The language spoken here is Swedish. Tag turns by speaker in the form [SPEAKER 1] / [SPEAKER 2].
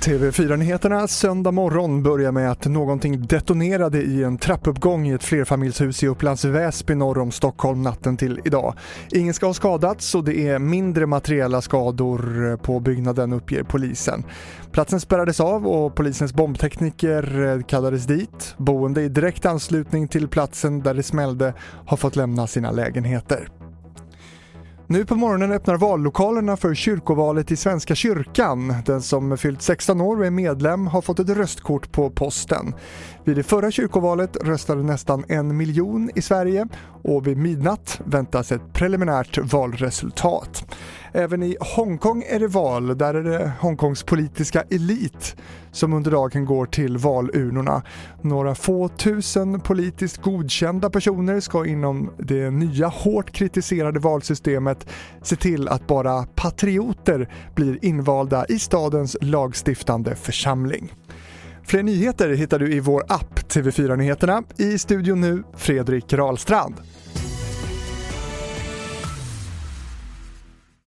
[SPEAKER 1] TV4-nyheterna söndag morgon börjar med att någonting detonerade i en trappuppgång i ett flerfamiljshus i Upplands Väsby norr om Stockholm natten till idag. Ingen ska ha skadats och det är mindre materiella skador på byggnaden uppger polisen. Platsen spärrades av och polisens bombtekniker eh, kallades dit. Boende i direkt anslutning till platsen där det smällde har fått lämna sina lägenheter. Nu på morgonen öppnar vallokalerna för kyrkovalet i Svenska kyrkan. Den som fyllt 16 år och är medlem har fått ett röstkort på posten. Vid det förra kyrkovalet röstade nästan en miljon i Sverige och vid midnatt väntas ett preliminärt valresultat. Även i Hongkong är det val, där är det Hongkongs politiska elit som under dagen går till valurnorna. Några få tusen politiskt godkända personer ska inom det nya hårt kritiserade valsystemet se till att bara patrioter blir invalda i stadens lagstiftande församling. Fler nyheter hittar du i vår app TV4 Nyheterna. I studion nu Fredrik Rahlstrand.